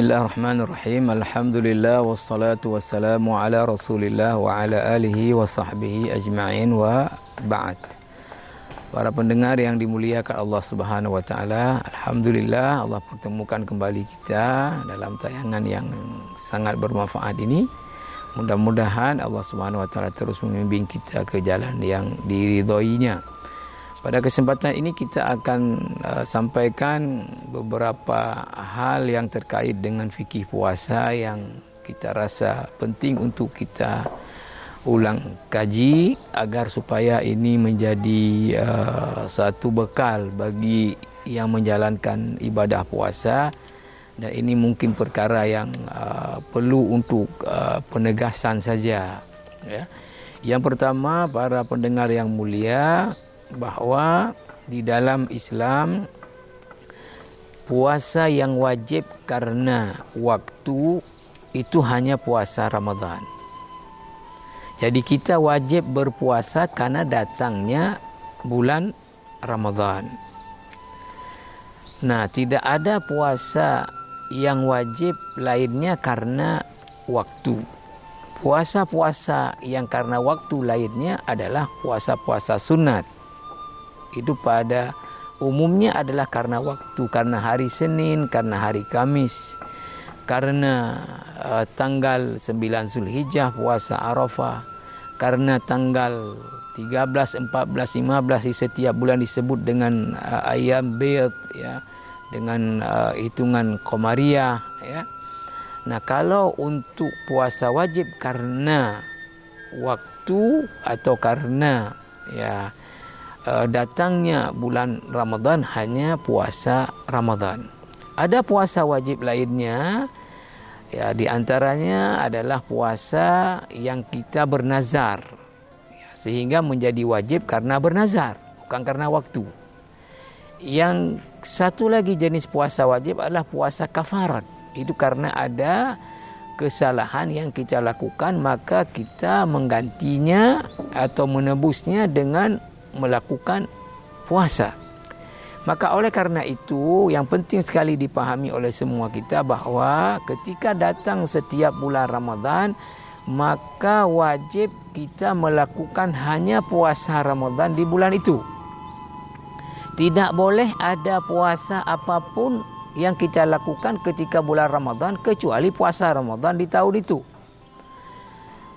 Bismillahirrahmanirrahim. Alhamdulillah wassalatu wassalamu ala Rasulillah wa ala alihi wa sahbihi ajma'in wa ba'd. Para pendengar yang dimuliakan Allah Subhanahu wa taala, alhamdulillah Allah pertemukan kembali kita dalam tayangan yang sangat bermanfaat ini. Mudah-mudahan Allah Subhanahu wa taala terus membimbing kita ke jalan yang diridhoinya. Pada kesempatan ini kita akan uh, sampaikan beberapa hal yang terkait dengan fikih puasa yang kita rasa penting untuk kita ulang kaji agar supaya ini menjadi uh, satu bekal bagi yang menjalankan ibadah puasa dan ini mungkin perkara yang uh, perlu untuk uh, penegasan saja ya. Yang pertama para pendengar yang mulia bahawa di dalam Islam puasa yang wajib karena waktu itu hanya puasa Ramadan. Jadi kita wajib berpuasa karena datangnya bulan Ramadan. Nah, tidak ada puasa yang wajib lainnya karena waktu. Puasa-puasa yang karena waktu lainnya adalah puasa-puasa sunat itu pada umumnya adalah karena waktu karena hari Senin karena hari Kamis. Karena uh, tanggal 9 Zulhijjah puasa Arafah. Karena tanggal 13 14 15 di setiap bulan disebut dengan uh, ayam bid ya. Dengan uh, hitungan komariah ya. Nah kalau untuk puasa wajib karena waktu atau karena ya uh, datangnya bulan Ramadan hanya puasa Ramadan. Ada puasa wajib lainnya ya di antaranya adalah puasa yang kita bernazar ya, sehingga menjadi wajib karena bernazar bukan karena waktu. Yang satu lagi jenis puasa wajib adalah puasa kafarat. Itu karena ada kesalahan yang kita lakukan maka kita menggantinya atau menebusnya dengan melakukan puasa. Maka oleh karena itu yang penting sekali dipahami oleh semua kita bahawa ketika datang setiap bulan Ramadan maka wajib kita melakukan hanya puasa Ramadan di bulan itu. Tidak boleh ada puasa apapun yang kita lakukan ketika bulan Ramadan kecuali puasa Ramadan di tahun itu.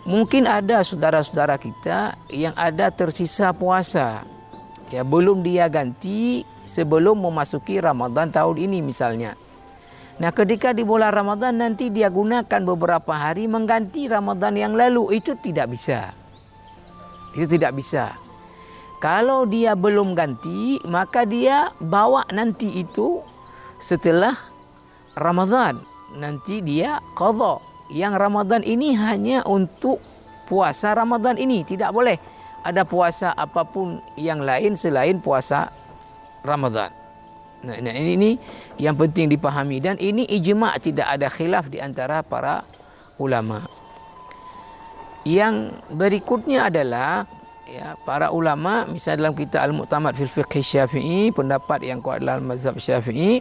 Mungkin ada saudara-saudara kita yang ada tersisa puasa. Ya, belum dia ganti sebelum memasuki Ramadan tahun ini misalnya. Nah, ketika di bulan Ramadan nanti dia gunakan beberapa hari mengganti Ramadan yang lalu, itu tidak bisa. Itu tidak bisa. Kalau dia belum ganti, maka dia bawa nanti itu setelah Ramadan. Nanti dia qadha yang Ramadan ini hanya untuk puasa Ramadan ini tidak boleh ada puasa apapun yang lain selain puasa Ramadan. Nah, nah ini, ini yang penting dipahami dan ini ijma tidak ada khilaf di antara para ulama. Yang berikutnya adalah ya para ulama misalnya dalam kitab Al-Mu'tamad fil Fiqh Syafi'i pendapat yang kuat dalam mazhab Syafi'i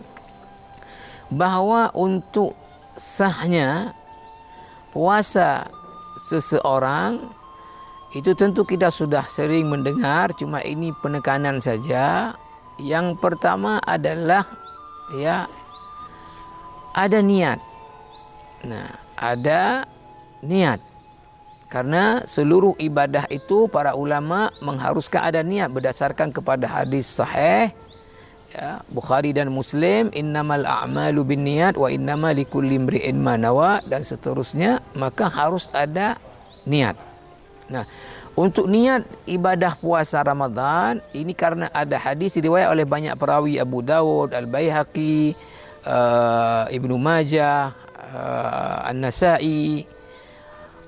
bahawa untuk sahnya puasa seseorang itu tentu kita sudah sering mendengar cuma ini penekanan saja. Yang pertama adalah ya ada niat. Nah ada niat. Karena seluruh ibadah itu para ulama mengharuskan ada niat berdasarkan kepada hadis sahih ya, Bukhari dan Muslim innamal a'malu binniyat wa innama likulli imri'in ma nawa dan seterusnya maka harus ada niat. Nah, untuk niat ibadah puasa Ramadan ini karena ada hadis diriwayat oleh banyak perawi Abu Dawud, Al-Baihaqi, uh, Ibnu Majah, uh, An-Nasa'i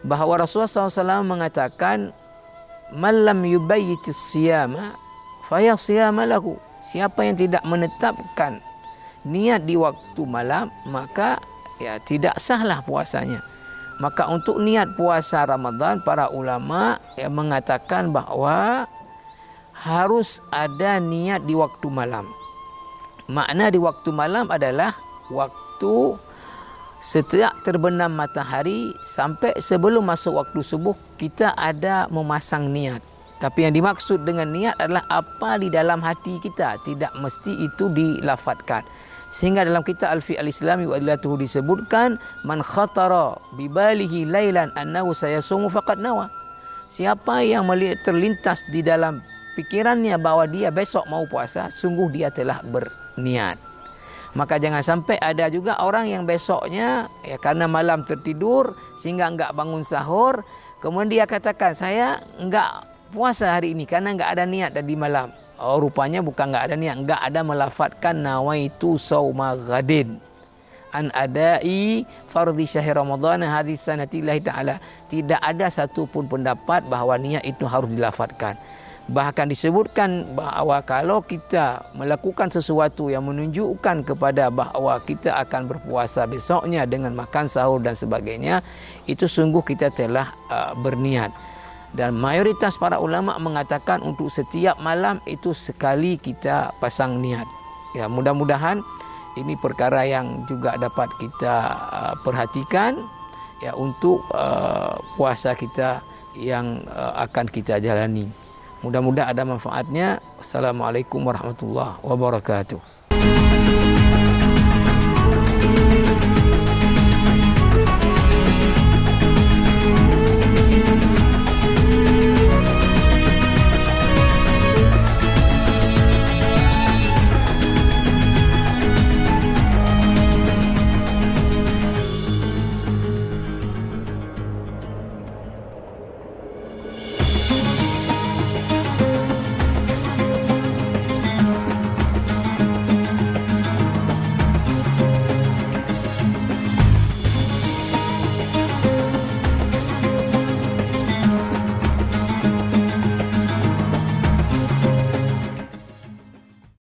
bahawa Rasulullah SAW mengatakan malam yubayyitis siyama faya lahu siapa yang tidak menetapkan niat di waktu malam maka ya tidak sahlah puasanya maka untuk niat puasa Ramadan para ulama yang mengatakan bahawa harus ada niat di waktu malam makna di waktu malam adalah waktu setiap terbenam matahari sampai sebelum masuk waktu subuh kita ada memasang niat. Tapi yang dimaksud dengan niat adalah apa di dalam hati kita, tidak mesti itu dilafatkan. Sehingga dalam kitab Al-Fi Al-Islami wa Adlatuhu disebutkan man khatara bibalihi lailan annahu sayasumu faqad nawa. Siapa yang terlintas di dalam pikirannya bahwa dia besok mau puasa, sungguh dia telah berniat. Maka jangan sampai ada juga orang yang besoknya ya karena malam tertidur sehingga enggak bangun sahur, kemudian dia katakan saya enggak puasa hari ini karena enggak ada niat tadi malam. Oh rupanya bukan enggak ada niat, enggak ada melafatkan nawaitu sauma ghadin an adai fardhi syahr Ramadan hadis sanatillahi taala. Tidak ada satu pun pendapat bahawa niat itu harus dilafatkan. Bahkan disebutkan bahawa kalau kita melakukan sesuatu yang menunjukkan kepada bahawa kita akan berpuasa besoknya dengan makan sahur dan sebagainya, itu sungguh kita telah uh, berniat. Dan mayoritas para ulama mengatakan untuk setiap malam itu sekali kita pasang niat. Ya, mudah-mudahan ini perkara yang juga dapat kita uh, perhatikan ya untuk uh, puasa kita yang uh, akan kita jalani. Mudah-mudahan ada manfaatnya. Assalamualaikum warahmatullahi wabarakatuh.